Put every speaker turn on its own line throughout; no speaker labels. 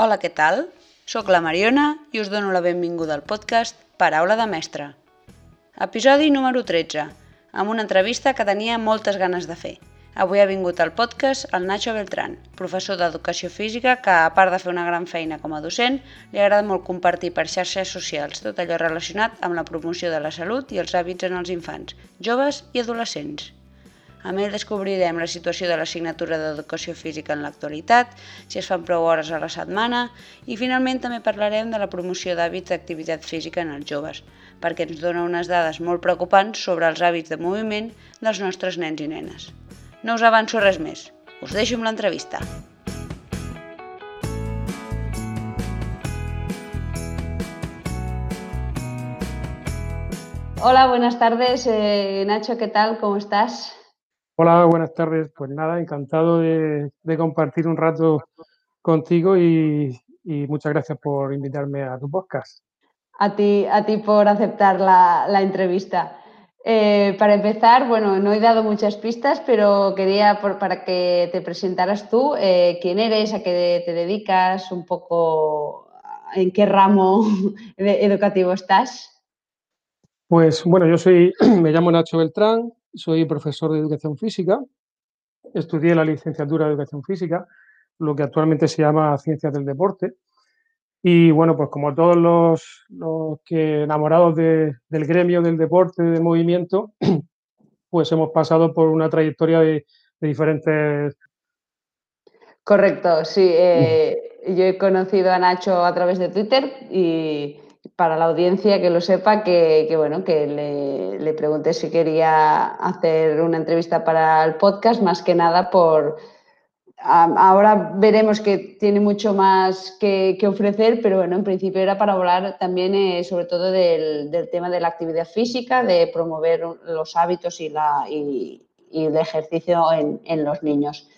Hola, què tal? Soc la Mariona i us dono la benvinguda al podcast Paraula de Mestre. Episodi número 13, amb una entrevista que tenia moltes ganes de fer. Avui ha vingut al podcast el Nacho Beltrán, professor d'Educació Física que, a part de fer una gran feina com a docent, li agrada molt compartir per xarxes socials tot allò relacionat amb la promoció de la salut i els hàbits en els infants, joves i adolescents. Amb ell descobrirem la situació de l'assignatura d'Educació Física en l'actualitat, si es fan prou hores a la setmana i finalment també parlarem de la promoció d'hàbits d'activitat física en els joves, perquè ens dona unes dades molt preocupants sobre els hàbits de moviment dels nostres nens i nenes. No us avanço res més, us deixo amb l'entrevista. Hola, buenas tardes. Eh, Nacho, ¿qué tal? ¿Cómo estás?
Hola, buenas tardes. Pues nada, encantado de, compartir un rato contigo y, muchas gracias por invitarme a tu podcast.
A ti, a ti por aceptar la, entrevista. Eh, para empezar, bueno, no he dado muchas pistas, pero quería para que te presentaras tú, eh, quién eres, a qué te dedicas, un poco en qué ramo educativo estás.
Pues bueno, yo soy, me llamo Nacho Beltrán, soy profesor de educación física, estudié la licenciatura de educación física, lo que actualmente se llama ciencias del deporte. Y bueno, pues como todos los, que enamorados del gremio del deporte, del movimiento, pues hemos pasado por una trayectoria de, diferentes...
Correcto, sí. Eh, yo he conocido a Nacho a través de Twitter y para la audiencia que lo sepa, que, bueno, que le, pregunté si quería hacer una entrevista para el podcast, más que nada por... ahora veremos que tiene mucho más que, ofrecer, pero bueno, en principio era para hablar también eh, sobre todo del, tema de la actividad física, de promover los hábitos y, la, y, el ejercicio en, en los niños.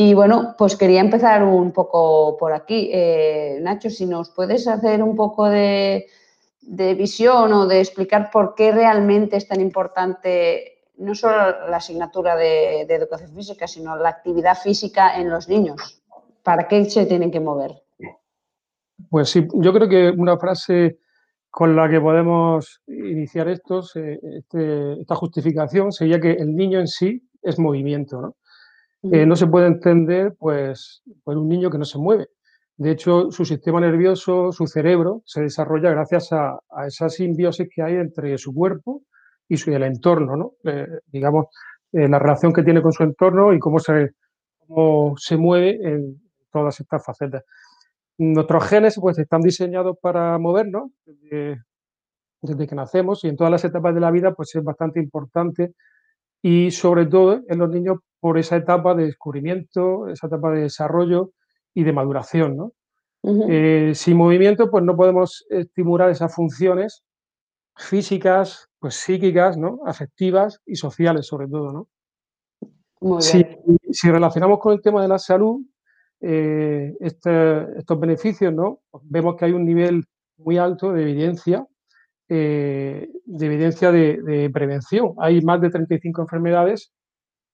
Y bueno, pues quería empezar un poco por aquí. Eh, Nacho, si nos puedes hacer un poco de, visión o de explicar por qué realmente es tan importante no solo la asignatura de, educación física, sino la actividad física en los niños. ¿Para qué se tienen que mover?
Pues sí, yo creo que una frase con la que podemos iniciar esto, este, esta justificación, sería que el niño en sí es movimiento. ¿no? Eh, no se puede entender pues, por un niño que no se mueve. De hecho, su sistema nervioso, su cerebro, se desarrolla gracias a, esa simbiosis que hay entre su cuerpo y su, el entorno, ¿no? Eh, digamos, eh, la relación que tiene con su entorno y cómo se, cómo se mueve en todas estas facetas. Nuestros genes pues, están diseñados para movernos desde, desde que nacemos y en todas las etapas de la vida pues, es bastante importante y sobre todo en los niños por esa etapa de descubrimiento, esa etapa de desarrollo y de maduración. ¿no? Eh, sin movimiento, pues no podemos estimular esas funciones físicas, pues psíquicas, ¿no? afectivas y sociales sobre todo. ¿no? Si, relacionamos con el tema de la salud, eh, este, estos beneficios, ¿no? Vemos que hay un nivel muy alto de evidencia eh, de evidencia de, prevención. Hay más de 35 enfermedades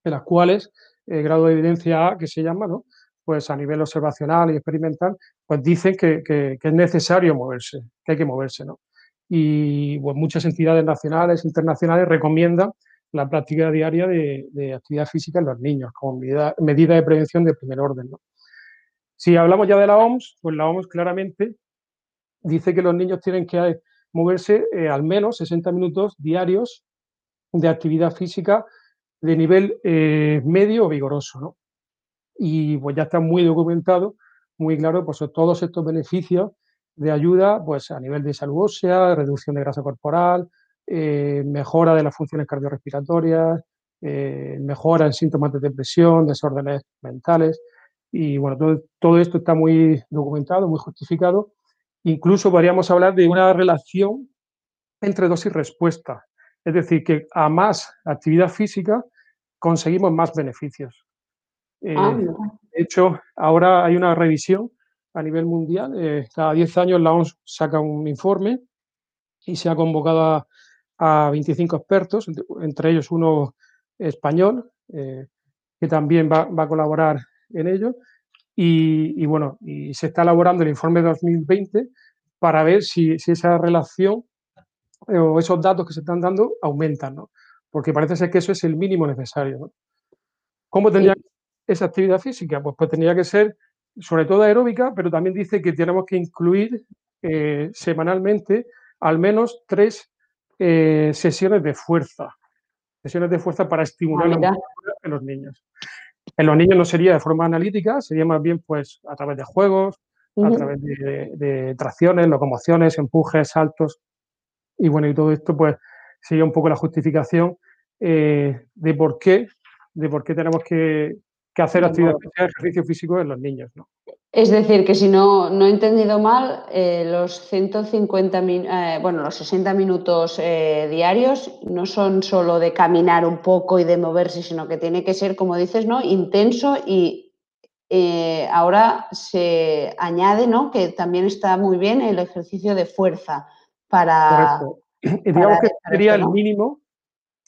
en las cuales el grado de evidencia A, que se llama, ¿no? pues a nivel observacional y experimental, pues dicen que, es necesario moverse, que hay que moverse. ¿no? Y pues, muchas entidades nacionales, internacionales recomiendan la práctica diaria de, actividad física en los niños como medida, medida, de prevención de primer orden. ¿no? Si hablamos ya de la OMS, pues la OMS claramente dice que los niños tienen que moverse eh, al menos 60 minutos diarios de actividad física de nivel eh, medio o vigoroso. ¿no? Y pues ya está muy documentado, muy claro, pues todos estos beneficios de ayuda pues, a nivel de salud ósea, reducción de grasa corporal, eh, mejora de las funciones cardiorrespiratorias, mejora en síntomas de depresión, desórdenes mentales. Y bueno, todo, todo esto está muy documentado, muy justificado Incluso podríamos hablar de una relación entre dosis y respuesta. Es decir, que a más actividad física conseguimos más beneficios. Eh, ah, de hecho, ahora hay una revisión a nivel mundial. Eh, cada 10 años la OMS saca un informe y se ha convocado a, 25 expertos, entre ellos uno español, eh, que también va, va, a colaborar en ello, y, bueno, y se está elaborando el informe 2020 para ver si, esa relación eh, o esos datos que se están dando aumentan, ¿no? Porque parece ser que eso es el mínimo necesario, ¿no? ¿Cómo tendría esa actividad física? Pues, pues tendría que ser sobre todo aeróbica, pero también dice que tenemos que incluir eh, semanalmente al menos tres eh, sesiones de fuerza, sesiones de fuerza para estimular ah, la en los niños. En los niños no sería de forma analítica, sería más bien pues a través de juegos, a través de, tracciones, locomociones, empujes, saltos. Y bueno, y todo esto pues sería un poco la justificación eh, de por qué, de por qué tenemos que, hacer actividad física, ejercicio físico en los niños. ¿no?
Es decir, que si no, no he entendido mal, eh, los 150 eh, bueno, los 60 minutos eh, diarios no son solo de caminar un poco y de moverse, sino que tiene que ser, como dices, ¿no? intenso y ahora se añade ¿no? que también está muy bien el ejercicio de fuerza para.
Correcto. digamos que sería el mínimo,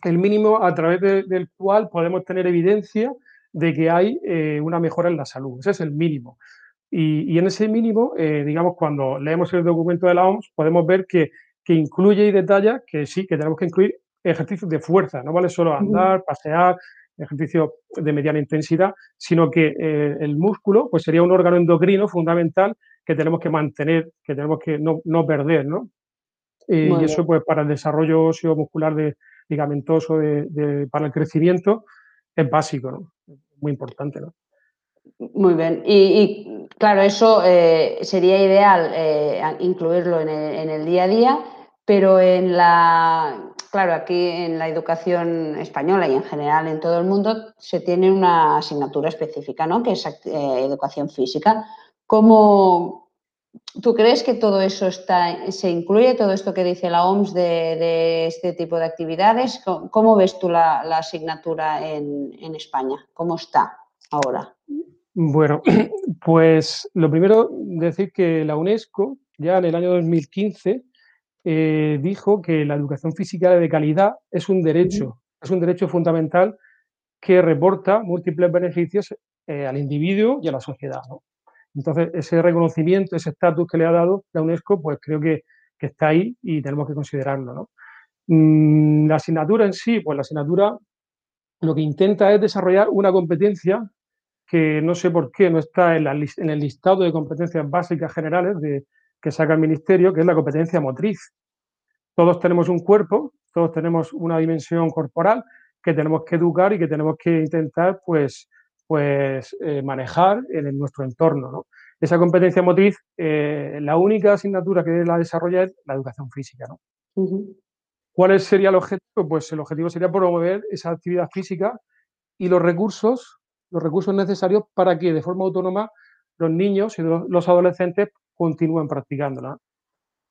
el mínimo a través del cual podemos tener evidencia de que hay una mejora en la salud. Ese es el mínimo. Y, en ese mínimo, eh, digamos, cuando leemos el documento de la OMS, podemos ver que, que, incluye y detalla que sí, que tenemos que incluir ejercicios de fuerza, no vale solo andar, pasear, ejercicio de mediana intensidad, sino que eh, el músculo pues sería un órgano endocrino fundamental que tenemos que mantener, que tenemos que no, no perder, ¿no? y eso pues para el desarrollo óseo muscular de, ligamentoso de, para el crecimiento es básico, ¿no? Muy importante, ¿no?
Muy bien. Y, claro, eso eh, sería ideal eh, incluirlo en el, día a día, pero en la, claro, aquí en la educación española y en general en todo el mundo se tiene una asignatura específica, ¿no? Que es eh, educación física. ¿Cómo tú crees que todo eso está, se incluye, todo esto que dice la OMS de, este tipo de actividades? ¿Cómo, ves tú la, asignatura en, en España? ¿Cómo está ahora?
Bueno, pues lo primero decir que la UNESCO ya en el año 2015 eh, dijo que la educación física de calidad es un derecho, es un derecho fundamental que reporta múltiples beneficios eh, al individuo y a la sociedad. Entonces, ese reconocimiento, ese estatus que le ha dado la UNESCO, pues creo que, está ahí y tenemos que considerarlo. Mm, la asignatura en sí, pues la asignatura lo que intenta es desarrollar una competencia que no sé por qué no está en, el listado de competencias básicas generales de, que saca el Ministerio, que es la competencia motriz. Todos tenemos un cuerpo, todos tenemos una dimensión corporal que tenemos que educar y que tenemos que intentar pues, pues, eh, manejar en, nuestro entorno. Esa competencia motriz, eh, la única asignatura que la desarrolla es la educación física. ¿Cuál sería el objetivo? Pues el objetivo sería promover esa actividad física y los recursos los recursos necesarios para que de forma autónoma los niños y los adolescentes continúen practicándola.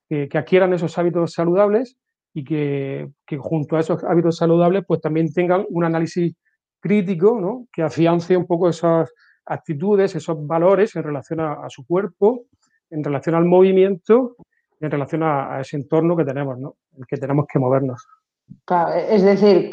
Que, adquieran esos hábitos saludables y que, junto a esos hábitos saludables pues también tengan un análisis crítico ¿no? que afiance un poco esas actitudes, esos valores en relación a, su cuerpo, en relación al movimiento, en relación a, a ese entorno que tenemos, ¿no? el que tenemos que movernos
es decir,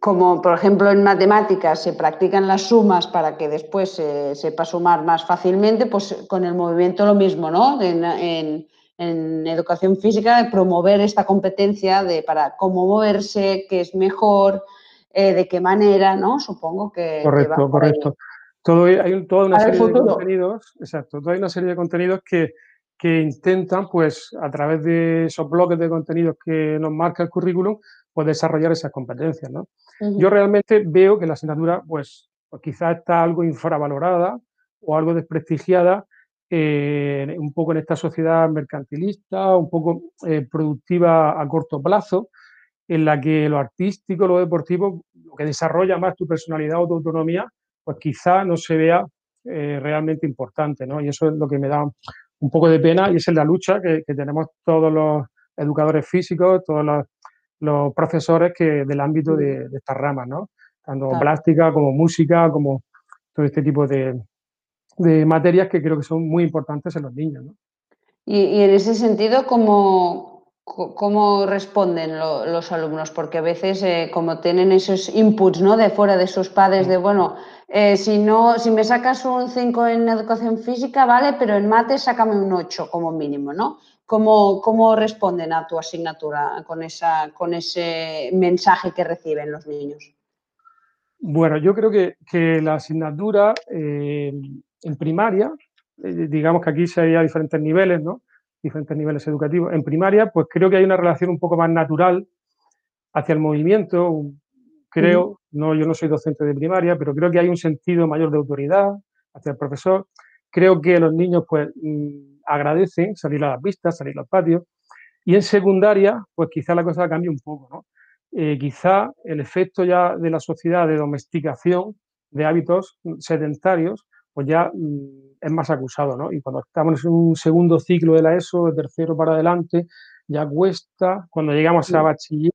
como por ejemplo en matemáticas se practican las sumas para que después se sepa sumar más fácilmente, pues con el movimiento lo mismo, ¿no? En, educación física, promover esta competencia de para cómo moverse, qué es mejor, eh, de qué manera, ¿no? Supongo que.
Correcto, correcto. Todo, hay toda una serie de contenidos, exacto, toda una serie de contenidos que que intentan, pues, a través de esos bloques de contenidos que nos marca el currículum, pues desarrollar esas competencias, ¿no? Yo realmente veo que la asignatura, pues, pues quizás está algo infravalorada o algo desprestigiada eh, un poco en esta sociedad mercantilista, un poco eh, productiva a corto plazo, en la que lo artístico, lo deportivo, lo que desarrolla más tu personalidad o tu autonomía, pues quizá no se vea eh, realmente importante, ¿no? Y eso es lo que me da un poco de pena y es en la lucha que, tenemos todos los educadores físicos, todos los, profesores que, del ámbito de, estas ramas, ¿no? Tanto plástica como música, como todo este tipo de, materias que creo que son muy importantes en los niños, ¿no?
Y, en ese sentido, ¿cómo, ¿Cómo responden los alumnos? Porque a veces, eh, como tienen esos inputs ¿no? de fuera de sus padres, de bueno, eh, si, no, si me sacas un 5 en educación física, vale, pero en mates sácame un 8 como mínimo, ¿no? ¿Cómo, ¿Cómo, responden a tu asignatura con, esa, con ese mensaje que reciben los niños?
Bueno, yo creo que, que la asignatura eh, en primaria, digamos que aquí sería diferentes niveles, ¿no? Diferentes niveles educativos. En primaria, pues creo que hay una relación un poco más natural hacia el movimiento, creo, no, yo no soy docente de primaria, pero creo que hay un sentido mayor de autoridad hacia el profesor. Creo que los niños pues mm, agradecen salir a las vistas, salir a los patios. Y en secundaria, pues quizá la cosa cambie un poco, ¿no? Eh, quizá el efecto ya de la sociedad de domesticación de hábitos sedentarios, pues ya mm, es más acusado, ¿no? Y cuando estamos en un segundo ciclo de la ESO, de tercero para adelante, ya cuesta, cuando llegamos a bachiller,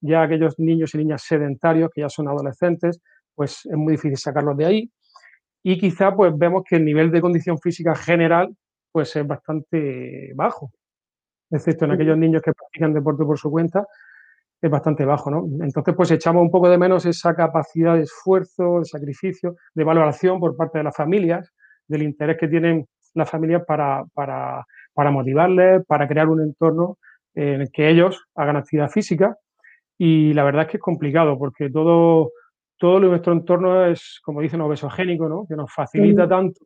ya aquellos niños y niñas sedentarios, que ya son adolescentes, pues es muy difícil sacarlos de ahí. Y quizá pues vemos que el nivel de condición física general pues es bastante bajo, excepto en aquellos niños que practican deporte por su cuenta, es bastante bajo, ¿no? Entonces, pues echamos un poco de menos esa capacidad de esfuerzo, de sacrificio, de valoración por parte de las familias, del interés que tienen las familias para, para, para motivarles, para crear un entorno en el que ellos hagan actividad física. Y la verdad es que es complicado porque todo, todo nuestro entorno es, como dicen, obesogénico, ¿no? que nos facilita tanto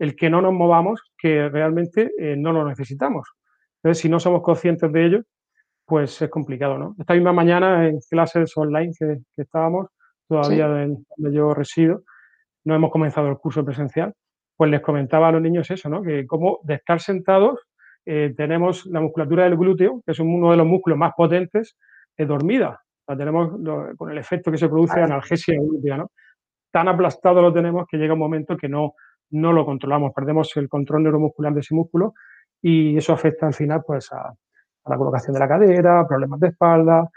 el que no nos movamos que realmente eh, no lo necesitamos. Entonces, si no somos conscientes de ello, pues es complicado. ¿no? Esta misma mañana en clases online que, estábamos, todavía donde yo resido, no hemos comenzado el curso presencial, pues les comentaba a los niños eso, ¿no? Que como de estar sentados eh, tenemos la musculatura del glúteo, que es uno de los músculos más potentes, es dormida. La tenemos con el efecto que se produce de analgesia glútea, ¿no? Tan aplastado lo tenemos que llega un momento que no, no lo controlamos, perdemos el control neuromuscular de ese músculo y eso afecta al final pues a, la colocación de la cadera, problemas de espalda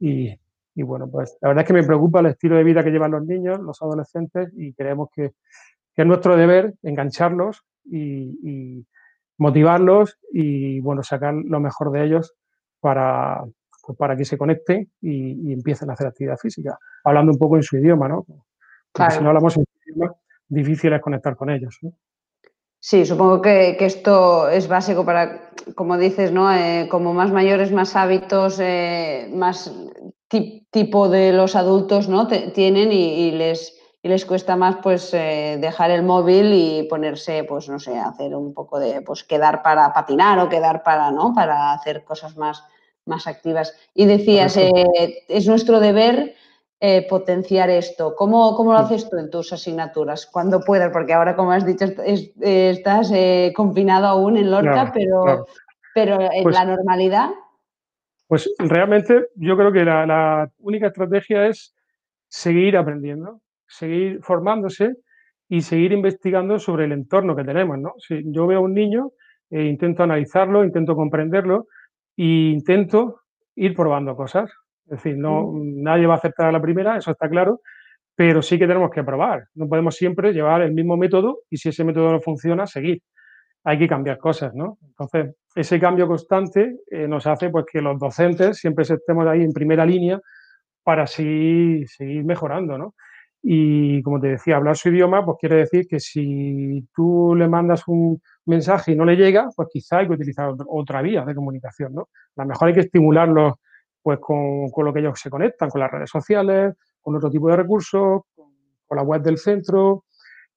y, y, bueno, pues la verdad es que me preocupa el estilo de vida que llevan los niños, los adolescentes y creemos que es nuestro deber engancharlos y, motivarlos y bueno, sacar lo mejor de ellos para, pues, para que se conecten y, empiecen a hacer actividad física, hablando un poco en su idioma, ¿no? Porque si no hablamos en su idioma, difícil es conectar con ellos.
Sí, supongo que, esto es básico para, como dices, ¿no? Eh, como más mayores, más hábitos, eh, más tipo de los adultos, ¿no? tienen y les y les cuesta más pues eh, dejar el móvil y ponerse, pues no sé, hacer un poco de, pues quedar para patinar o quedar para, ¿no? Para hacer cosas más, más activas. Y decías, eh, es nuestro deber eh, potenciar esto. ¿Cómo, ¿Cómo, lo haces tú en tus asignaturas? Cuando puedas, porque ahora, como has dicho, estás confinado aún en Lorca, pero, pero en pues la normalidad.
Pues realmente yo creo que la, la única estrategia es seguir aprendiendo seguir formándose y seguir investigando sobre el entorno que tenemos. ¿no? Si yo veo a un niño, e intento analizarlo, intento comprenderlo e intento ir probando cosas. Es decir, no, nadie va a aceptar a la primera, eso está claro, pero sí que tenemos que probar. No podemos siempre llevar el mismo método y si ese método no funciona, seguir. Hay que cambiar cosas, ¿no? Entonces, ese cambio constante eh, nos hace pues, que los docentes siempre estemos ahí en primera línea para seguir, seguir mejorando, ¿no? Y como te decía, hablar su idioma, pues quiere decir que si tú le mandas un mensaje y no le llega, pues quizá hay que utilizar otra vía de comunicación, ¿no? A lo mejor hay que estimularlos pues con, con lo que ellos se conectan, con las redes sociales, con otro tipo de recursos, con, la web del centro,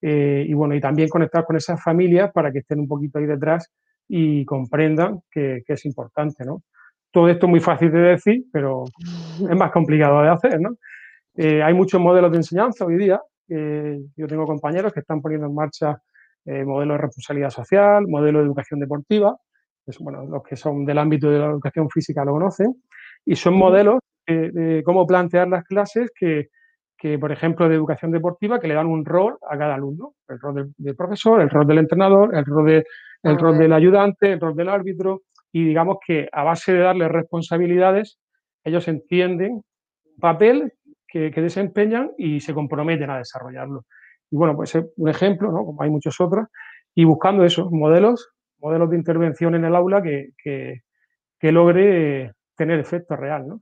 eh, y bueno, y también conectar con esas familias para que estén un poquito ahí detrás y comprendan que, que es importante, ¿no? Todo esto es muy fácil de decir, pero es más complicado de hacer, ¿no? Eh, hay muchos modelos de enseñanza hoy día. yo tengo compañeros que están poniendo en marcha eh, modelos de responsabilidad social, modelos de educación deportiva. bueno, los que son del ámbito de la educación física lo conocen. Y son modelos de cómo plantear las clases que, que, por ejemplo, de educación deportiva, que le dan un rol a cada alumno. El rol del, profesor, el rol del entrenador, el rol, de, el rol del ayudante, el rol del árbitro. Y digamos que a base de darles responsabilidades, ellos entienden un papel que, desempeñan y se comprometen a desarrollarlo. Y bueno, pues es un ejemplo, ¿no? como hay muchos otros, y buscando esos modelos, modelos de intervención en el aula que, que, que logre tener efecto real, ¿no?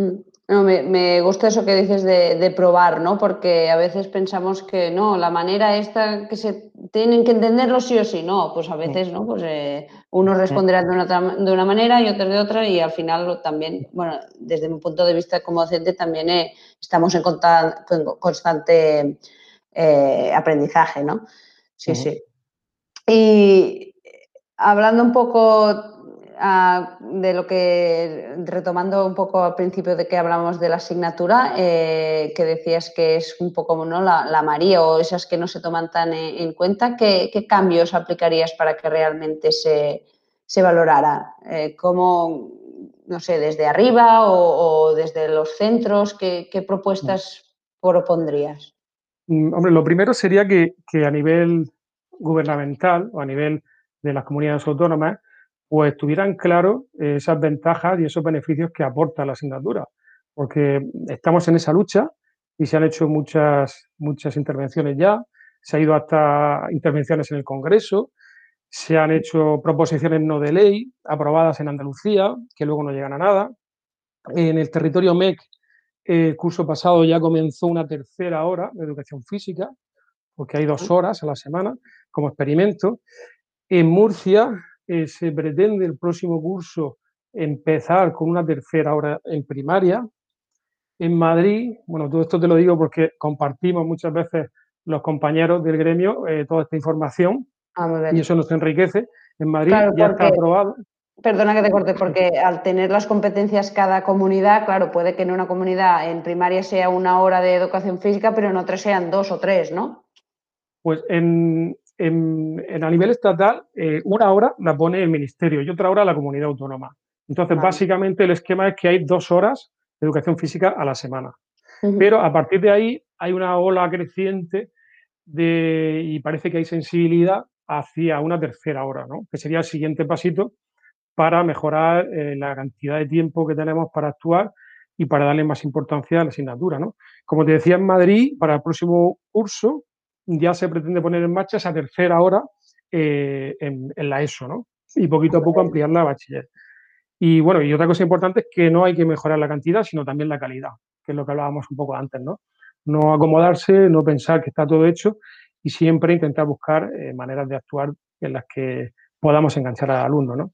Mm. No, me, gusta eso que dices de, probar, ¿no? Porque a veces pensamos que no, la manera esta que se tienen que entenderlo sí o sí, no, pues a veces, ¿no? Pues eh, unos responderán de una, de una, manera y otros de otra y al final también, bueno, desde mi punto de vista como docente también eh, estamos en constante eh, aprendizaje, ¿no? Sí, sí. Y hablando un poco de lo que, retomando un poco al principio de que hablamos de la asignatura, eh, que decías que es un poco ¿no? la, María o esas que no se toman tan en, cuenta, ¿qué, cambios aplicarías para que realmente se, valorara? Eh, ¿Cómo, no sé, desde arriba o, desde los centros, qué, propuestas propondrías?
Mm, hombre, lo primero sería que, que a nivel gubernamental o a nivel de las comunidades autónomas, pues tuvieran claro esas ventajas y esos beneficios que aporta la asignatura, porque estamos en esa lucha y se han hecho muchas, muchas intervenciones ya, se ha ido hasta intervenciones en el Congreso, se han hecho proposiciones no de ley aprobadas en Andalucía, que luego no llegan a nada. En el territorio MEC, el curso pasado ya comenzó una tercera hora de educación física, porque hay dos horas a la semana como experimento. En Murcia eh, se pretende el próximo curso empezar con una tercera hora en primaria. En Madrid, bueno, todo esto te lo digo porque compartimos muchas veces los compañeros del gremio eh, toda esta información ah, y eso nos enriquece. En Madrid ya está aprobado.
Perdona que te corte, porque al tener las competencias cada comunidad, claro, puede que en una comunidad en primaria sea una hora de educación física, pero en otra sean dos o tres, ¿no?
Pues en, en, a nivel estatal, eh, una hora la pone el ministerio y otra hora la comunidad autónoma. Entonces, básicamente el esquema es que hay dos horas de educación física a la semana. Pero a partir de ahí hay una ola creciente de, y parece que hay sensibilidad hacia una tercera hora, ¿no? que sería el siguiente pasito para mejorar eh, la cantidad de tiempo que tenemos para actuar y para darle más importancia a la asignatura. ¿no? Como te decía, en Madrid, para el próximo curso, ya se pretende poner en marcha esa tercera hora eh, en, la ESO, ¿no? Y poquito a poco ampliar la bachiller. Y bueno, y otra cosa importante es que no hay que mejorar la cantidad, sino también la calidad, que es lo que hablábamos un poco antes, ¿no? No acomodarse, no pensar que está todo hecho y siempre intentar buscar eh, maneras de actuar en las que podamos enganchar al alumno, ¿no?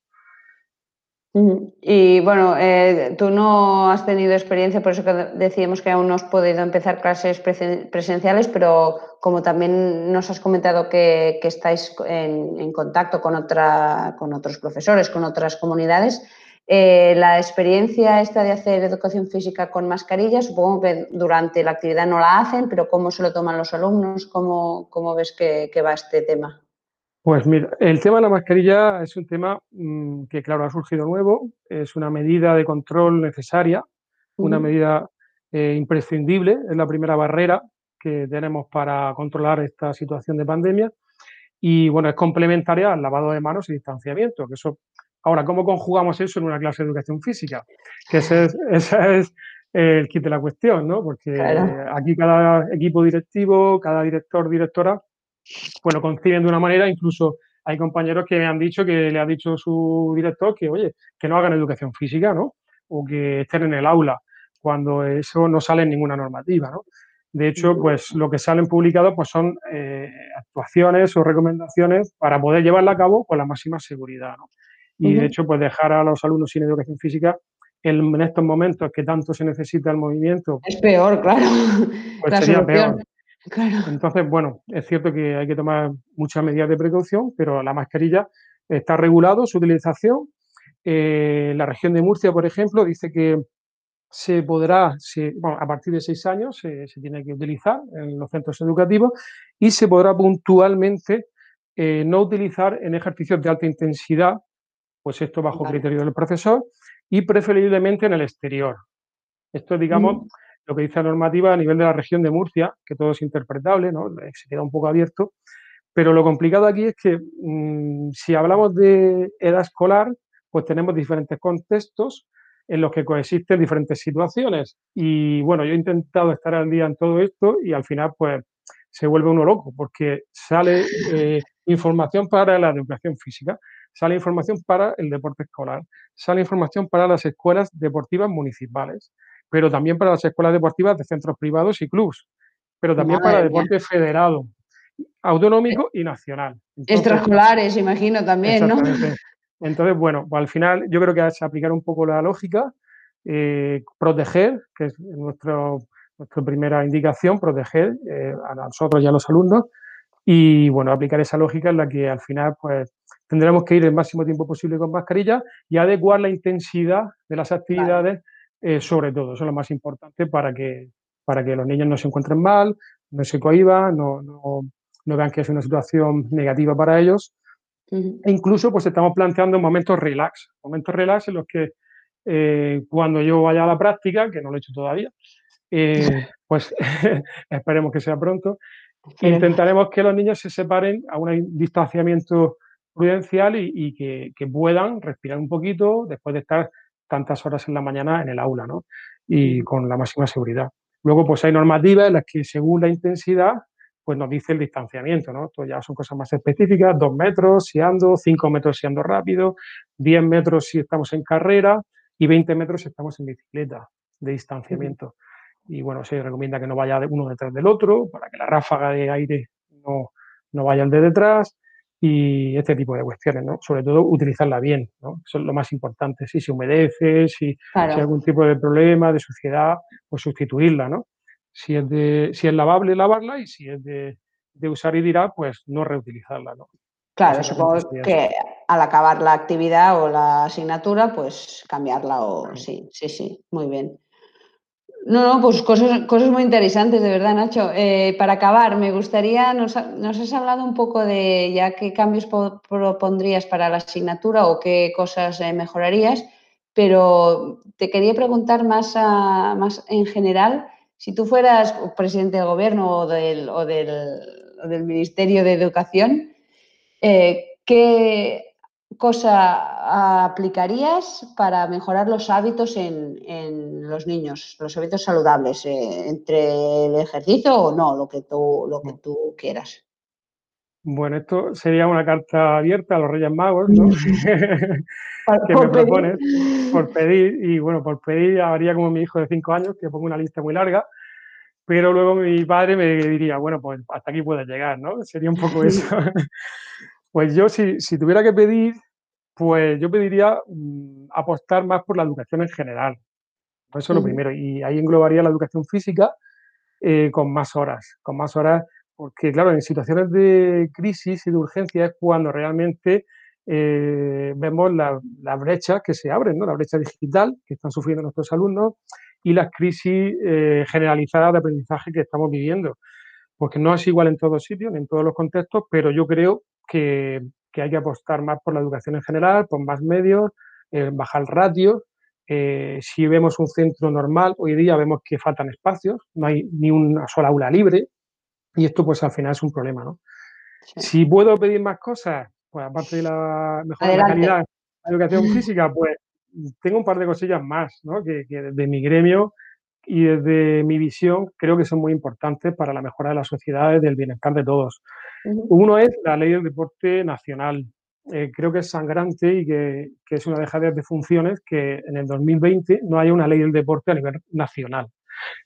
Y bueno, eh, tú no has tenido experiencia, por eso que decíamos que aún no has podido empezar clases presenciales, pero como también nos has comentado que, estáis en, contacto con, otra, con otros profesores, con otras comunidades, eh, la experiencia esta de hacer educación física con mascarilla, supongo que durante la actividad no la hacen, pero ¿cómo se lo toman los alumnos? ¿Cómo, cómo ves que va este tema?
Pues mira, el tema de la mascarilla es un tema mm, que, claro, ha surgido nuevo, es una medida de control necesaria, una medida eh, imprescindible, es la primera barrera que tenemos para controlar esta situación de pandemia. Y, bueno, es complementaria al lavado de manos y distanciamiento, que eso... Ahora, ¿cómo conjugamos eso en una clase de educación física? Que ese es, es el kit de la cuestión, ¿no? Porque aquí cada equipo directivo, cada director, directora, bueno, conciben de una manera, incluso hay compañeros que me han dicho que le ha dicho su director que, oye, que no hagan educación física, ¿no? O que estén en el aula, cuando eso no sale en ninguna normativa, ¿no? De hecho, pues lo que salen publicados pues son eh, actuaciones o recomendaciones para poder llevarla a cabo con la máxima seguridad, ¿no? Y de hecho, pues dejar a los alumnos sin educación física en, estos momentos que tanto se necesita el movimiento.
Es peor, claro.
Pues sería peor. Entonces, bueno, es cierto que hay que tomar muchas medidas de precaución, pero la mascarilla está regulado su utilización. Eh, la región de Murcia, por ejemplo, dice que se podrá, a partir de seis años, se, tiene que utilizar en los centros educativos y se podrá puntualmente eh, no utilizar en ejercicios de alta intensidad, pues esto bajo criterio del profesor, y preferiblemente en el exterior. Esto, digamos, mm lo que dice la normativa a nivel de la región de Murcia, que todo es interpretable, ¿no? se queda un poco abierto, pero lo complicado aquí es que mm, si hablamos de edad escolar, pues tenemos diferentes contextos en los que coexisten diferentes situaciones. Y bueno, yo he intentado estar al día en todo esto y al final pues se vuelve uno loco porque sale eh, información para la educación física, sale información para el deporte escolar, sale información para las escuelas deportivas municipales, pero también para las escuelas deportivas de centros privados y clubs, pero también para deporte federado, autonómico y nacional.
Extraescolares, imagino también, ¿no?
Entonces, bueno, pues al final yo creo que es aplicar un poco la lógica, eh, proteger, que es nuestro, nuestra primera indicación, proteger eh, a nosotros y a los alumnos, y bueno, aplicar esa lógica en la que al final pues tendremos que ir el máximo tiempo posible con mascarilla y adecuar la intensidad de las actividades, eh, sobre todo, eso es lo más importante para que, para que los niños no se encuentren mal, no se cohiban, no, no, no vean que es una situación negativa para ellos. E incluso pues estamos planteando momentos relax, momentos relax en los que eh, cuando yo vaya a la práctica, que no lo he hecho todavía, eh, pues esperemos que sea pronto, intentaremos que los niños se separen a un distanciamiento prudencial y, que, puedan respirar un poquito después de estar tantas horas en la mañana en el aula, ¿no? Y con la máxima seguridad. Luego, pues hay normativas en las que según la intensidad, pues nos dice el distanciamiento, ¿no? Esto ya son cosas más específicas, dos metros si ando, cinco metros si ando rápido, diez metros si estamos en carrera y 20 metros si estamos en bicicleta de distanciamiento. Y bueno, se recomienda que no vaya uno detrás del otro para que la ráfaga de aire no, no vaya al de detrás y este tipo de cuestiones, ¿no? Sobre todo utilizarla bien, ¿no? Eso es lo más importante. Si se humedece, si, hay algún tipo de problema, de suciedad, pues sustituirla, ¿no? Si es, de, si es lavable, lavarla y si es de, de usar y dirá, pues no reutilizarla, ¿no?
Claro, supongo que al acabar la actividad o la asignatura, pues cambiarla o sí, sí, sí, muy bien. No, no, pues cosas, cosas muy interesantes, de verdad, Nacho. Eh, para acabar, me gustaría, nos, has hablado un poco de ya qué cambios propondrías para la asignatura o qué cosas eh, mejorarías, pero te quería preguntar más, más en general, si tú fueras presidente del gobierno o del, o del, Ministerio de Educación, eh, ¿qué, cosa aplicarías para mejorar los hábitos en, los niños, los hábitos saludables, eh, entre el ejercicio o no, lo que tú, lo que tú quieras?
Bueno, esto sería una carta abierta a los Reyes Magos, ¿no? que me propones por pedir, y bueno, por pedir haría como mi hijo de cinco años, que pongo una lista muy larga, pero luego mi padre me diría, bueno, pues hasta aquí puedes llegar, ¿no? Sería un poco eso. Pues yo, si, si tuviera que pedir, pues yo pediría mm, apostar más por la educación en general. Eso es lo primero. Y ahí englobaría la educación física eh, con más horas, con más horas, porque claro, en situaciones de crisis y de urgencia es cuando realmente eh, vemos las la brechas que se abren, ¿no? la brecha digital que están sufriendo nuestros alumnos y las crisis eh, generalizadas de aprendizaje que estamos viviendo. Porque no es igual en todos sitios, ni en todos los contextos, pero yo creo que que hay que apostar más por la educación en general, por más medios, eh, bajar ratios. Eh, si vemos un centro normal, hoy día vemos que faltan espacios, no hay ni una sola aula libre y esto pues al final es un problema, ¿no? Si puedo pedir más cosas, pues aparte de la mejor calidad de la educación física, pues tengo un par de cosillas más, ¿no? Que, que desde mi gremio y desde mi visión creo que son muy importantes para la mejora de la sociedad y del bienestar de todos. Uno es la ley del deporte nacional. Eh, creo que es sangrante y que, es una dejadez de funciones que en el 2020 no haya una ley del deporte a nivel nacional.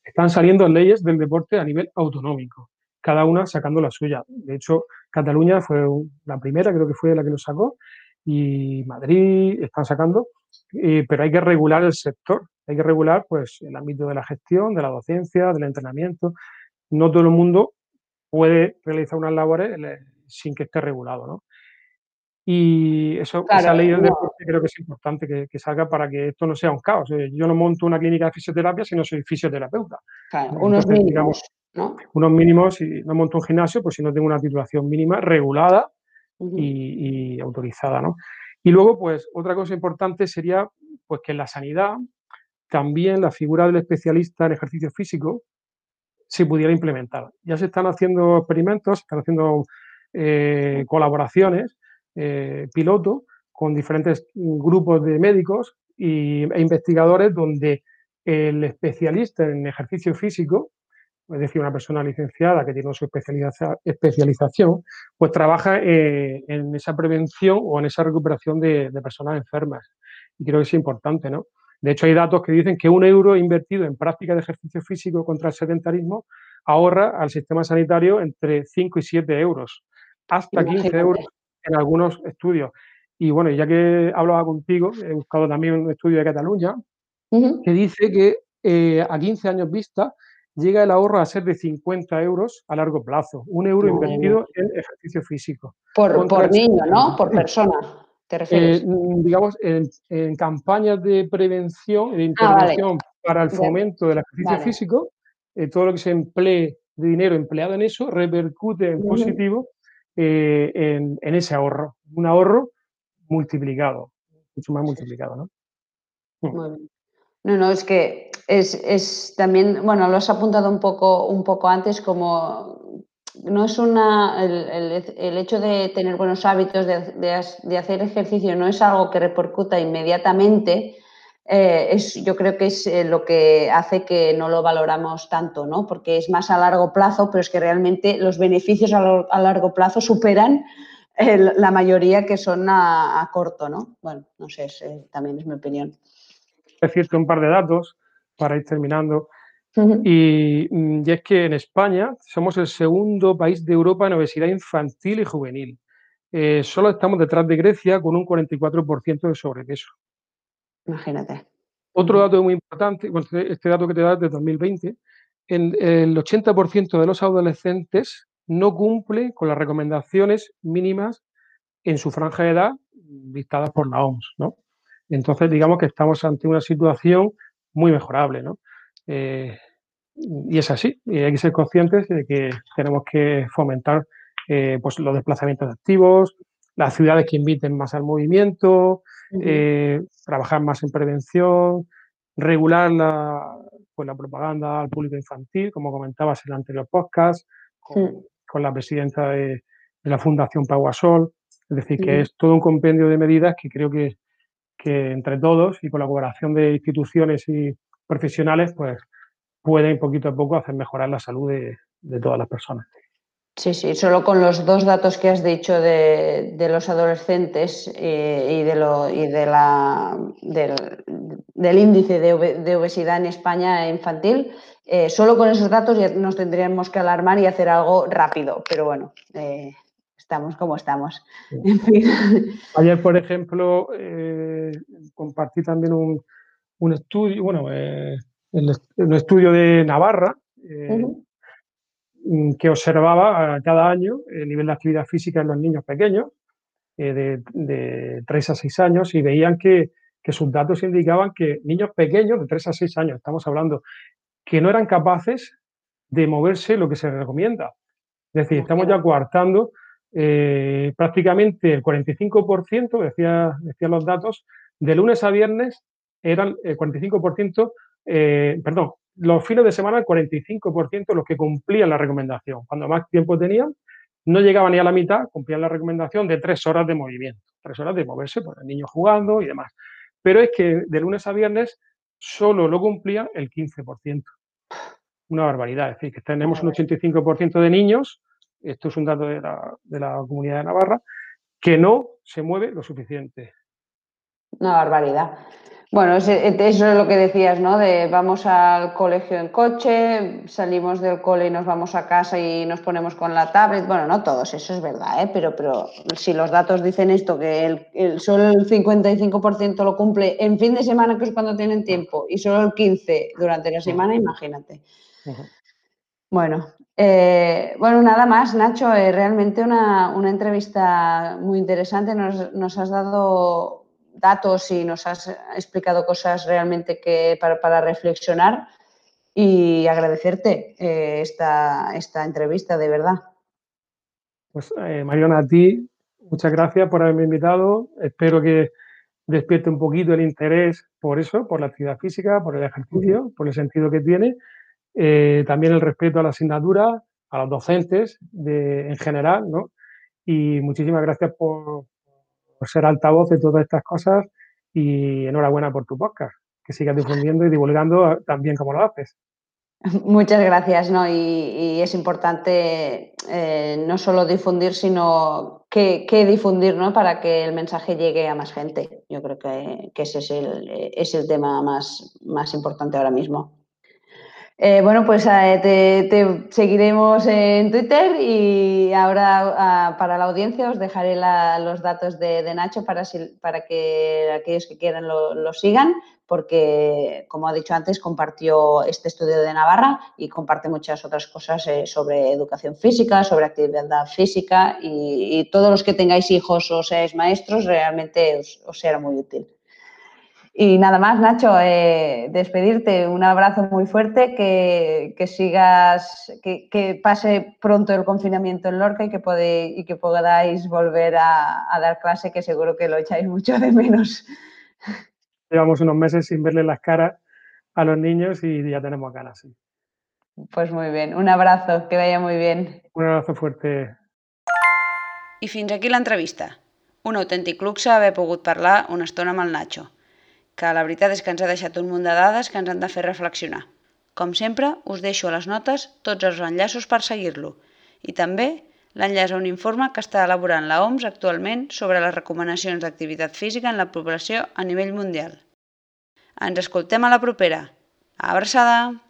Están saliendo leyes del deporte a nivel autonómico, cada una sacando la suya. De hecho, Cataluña fue la primera, creo que fue la que lo sacó, y Madrid están sacando, pero hay que regular el sector, hay que regular pues, el ámbito de la gestión, de la docencia, del entrenamiento. No todo el mundo puede realizar unas labores eh, sin que esté regulado, ¿no? Y eso, esa ley del deporte creo que es importante que, salga para que esto no sea un caos. Yo no monto una clínica de fisioterapia si no soy fisioterapeuta.
unos mínimos,
Unos mínimos, y no monto un gimnasio, pues si no tengo una titulación mínima regulada y, y, autorizada, ¿no? Y luego, pues, otra cosa importante sería, pues, que en la sanidad también la figura del especialista en ejercicio físico se pudiera implementar. Ya se están haciendo experimentos, se están haciendo eh, colaboraciones eh, piloto con diferentes grupos de médicos y, e investigadores donde el especialista en ejercicio físico es decir, una persona licenciada que tiene su especialización, pues trabaja eh, en esa prevención o en esa recuperación de, personas enfermas. Y creo que es importante, ¿no? De hecho, hay datos que dicen que un euro invertido en práctica de ejercicio físico contra el sedentarismo ahorra al sistema sanitario entre 5 y 7 euros, hasta 15 euros en algunos estudios. Y bueno, ya que hablaba contigo, he buscado también un estudio de Cataluña que dice que eh, a 15 años vista llega el ahorro a ser de 50 euros a largo plazo, un euro invertido en ejercicio físico.
Por, niño, ¿no? Por persona. ¿Te refieres?
Eh, mm, digamos, en, campañas de prevención, de ah, intervención para el fomento del ejercicio físico, eh, todo lo que se emplee de dinero empleado en eso repercute en positivo en, ese ahorro. Un ahorro multiplicado, mucho más multiplicado, ¿no?
Mm. No, no, es que es, también, bueno, lo has apuntado un poco, un poco antes, como no es una, el, hecho de tener buenos hábitos, de, hacer ejercicio, no es algo que repercuta inmediatamente. Eh, es, yo creo que es eh, lo que hace que no lo valoramos tanto, ¿no? Porque es más a largo plazo, pero es que realmente los beneficios a, largo plazo superan la mayoría que son a, corto, ¿no? Bueno, no sé, eh, también es mi opinión
decirte un par de datos para ir terminando. Mm, y, es que en España somos el segundo país de Europa en obesidad infantil y juvenil. Eh, solo estamos detrás de Grecia con un 44% de sobrepeso.
Imagínate.
Otro dato muy importante, este, este dato que te da es de 2020, en, el 80% de los adolescentes no cumple con las recomendaciones mínimas en su franja de edad dictadas por la OMS. ¿no? Entonces, digamos que estamos ante una situación muy mejorable, ¿no? Eh, y es así, y hay que ser conscientes de que tenemos que fomentar eh, pues los desplazamientos activos, las ciudades que inviten más al movimiento, eh, trabajar más en prevención, regular la, pues, la propaganda al público infantil, como comentabas en el anterior podcast, con, la presidenta de, la Fundación Paguasol. Es decir, que es todo un compendio de medidas que creo que que entre todos y con la colaboración de instituciones y profesionales, pues pueden poquito a poco hacer mejorar la salud de, todas las personas.
Sí, sí, solo con los dos datos que has dicho de, los adolescentes eh, y, de lo, y de la, del, índice de, obesidad en España infantil, eh, solo con esos datos ya nos tendríamos que alarmar y hacer algo rápido, pero bueno, eh, estamos como estamos.
Ayer, por ejemplo, eh, compartí también un, estudio, bueno, eh, un estudio de Navarra, eh, que observaba cada año el nivel de actividad física en los niños pequeños, de, de, 3 a 6 años, y veían que, que sus datos indicaban que niños pequeños, de 3 a 6 años, estamos hablando, que no eran capaces de moverse lo que se recomienda. Es decir, estamos ya coartando eh, prácticamente el 45%, decía, decían los datos, de lunes a viernes eran el 45%, eh, perdón, los fines de semana el 45% los que cumplían la recomendación. Cuando más tiempo tenían, no llegaban ni a la mitad, cumplían la recomendación de tres horas de movimiento, tres horas de moverse, por pues, el niño jugando y demás. Pero es que de lunes a viernes solo lo cumplían el 15%. Una barbaridad, es decir, que tenemos un 85% de niños esto es un dato de la, comunidad de Navarra, que no se mueve lo suficiente.
Una barbaridad. Bueno, eso es lo que decías, ¿no? De vamos al colegio en coche, salimos del cole y nos vamos a casa y nos ponemos con la tablet. Bueno, no todos, eso es verdad, ¿eh? Pero, pero si los datos dicen esto, que el, solo el 55% lo cumple en fin de semana, que es cuando tienen tiempo, y solo el 15% durante la semana, imagínate. Bueno, eh, bueno, nada más, Nacho. Eh, realmente una, entrevista muy interesante. Nos, has dado datos y nos has explicado cosas realmente que para, reflexionar y agradecerte eh, esta, esta, entrevista, de verdad.
Pues Mariona, a ti muchas gracias por haberme invitado. Espero que despierte un poquito el interés por eso, por la actividad física, por el ejercicio, por el sentido que tiene eh, también el respeto a la asignatura, a los docentes en general, ¿no? Y muchísimas gracias por, ser altavoz de todas estas cosas y enhorabuena por tu podcast, que sigas difundiendo y divulgando tan bien como lo haces.
Muchas gracias, ¿no? Y, es importante eh, no solo difundir, sino qué, difundir, ¿no? Para que el mensaje llegue a más gente. Yo creo que, ese es el, es el tema más, más importante ahora mismo. Eh, bueno, pues eh, te, seguiremos en Twitter y ahora ah, para la audiencia os dejaré los datos de, Nacho para, para, que aquellos que quieran lo, sigan, porque, como ha dicho antes, compartió este estudio de Navarra y comparte muchas otras cosas eh, sobre educación física, sobre actividad física y, todos los que tengáis hijos o seáis maestros realmente os será muy útil. Y nada más, Nacho, eh, despedirte, un abrazo muy fuerte, que, sigas, que, pase pronto el confinamiento en Lorca y que, y que podáis volver a, dar clase, que seguro que lo echáis mucho de menos.
Llevamos unos meses sin verle las caras a los niños y ya tenemos ganas, sí.
Pues muy bien, un abrazo, que vaya muy bien.
Un abrazo fuerte.
I fins aquí l'entrevista. Un autèntic luxe haver pogut parlar una estona amb el Nacho que la veritat és que ens ha deixat un munt de dades que ens han de fer reflexionar. Com sempre, us deixo a les notes tots els enllaços per seguir-lo i també l'enllaç a un informe que està elaborant la OMS actualment sobre les recomanacions d'activitat física en la població a nivell mundial. Ens escoltem a la propera. Abraçada!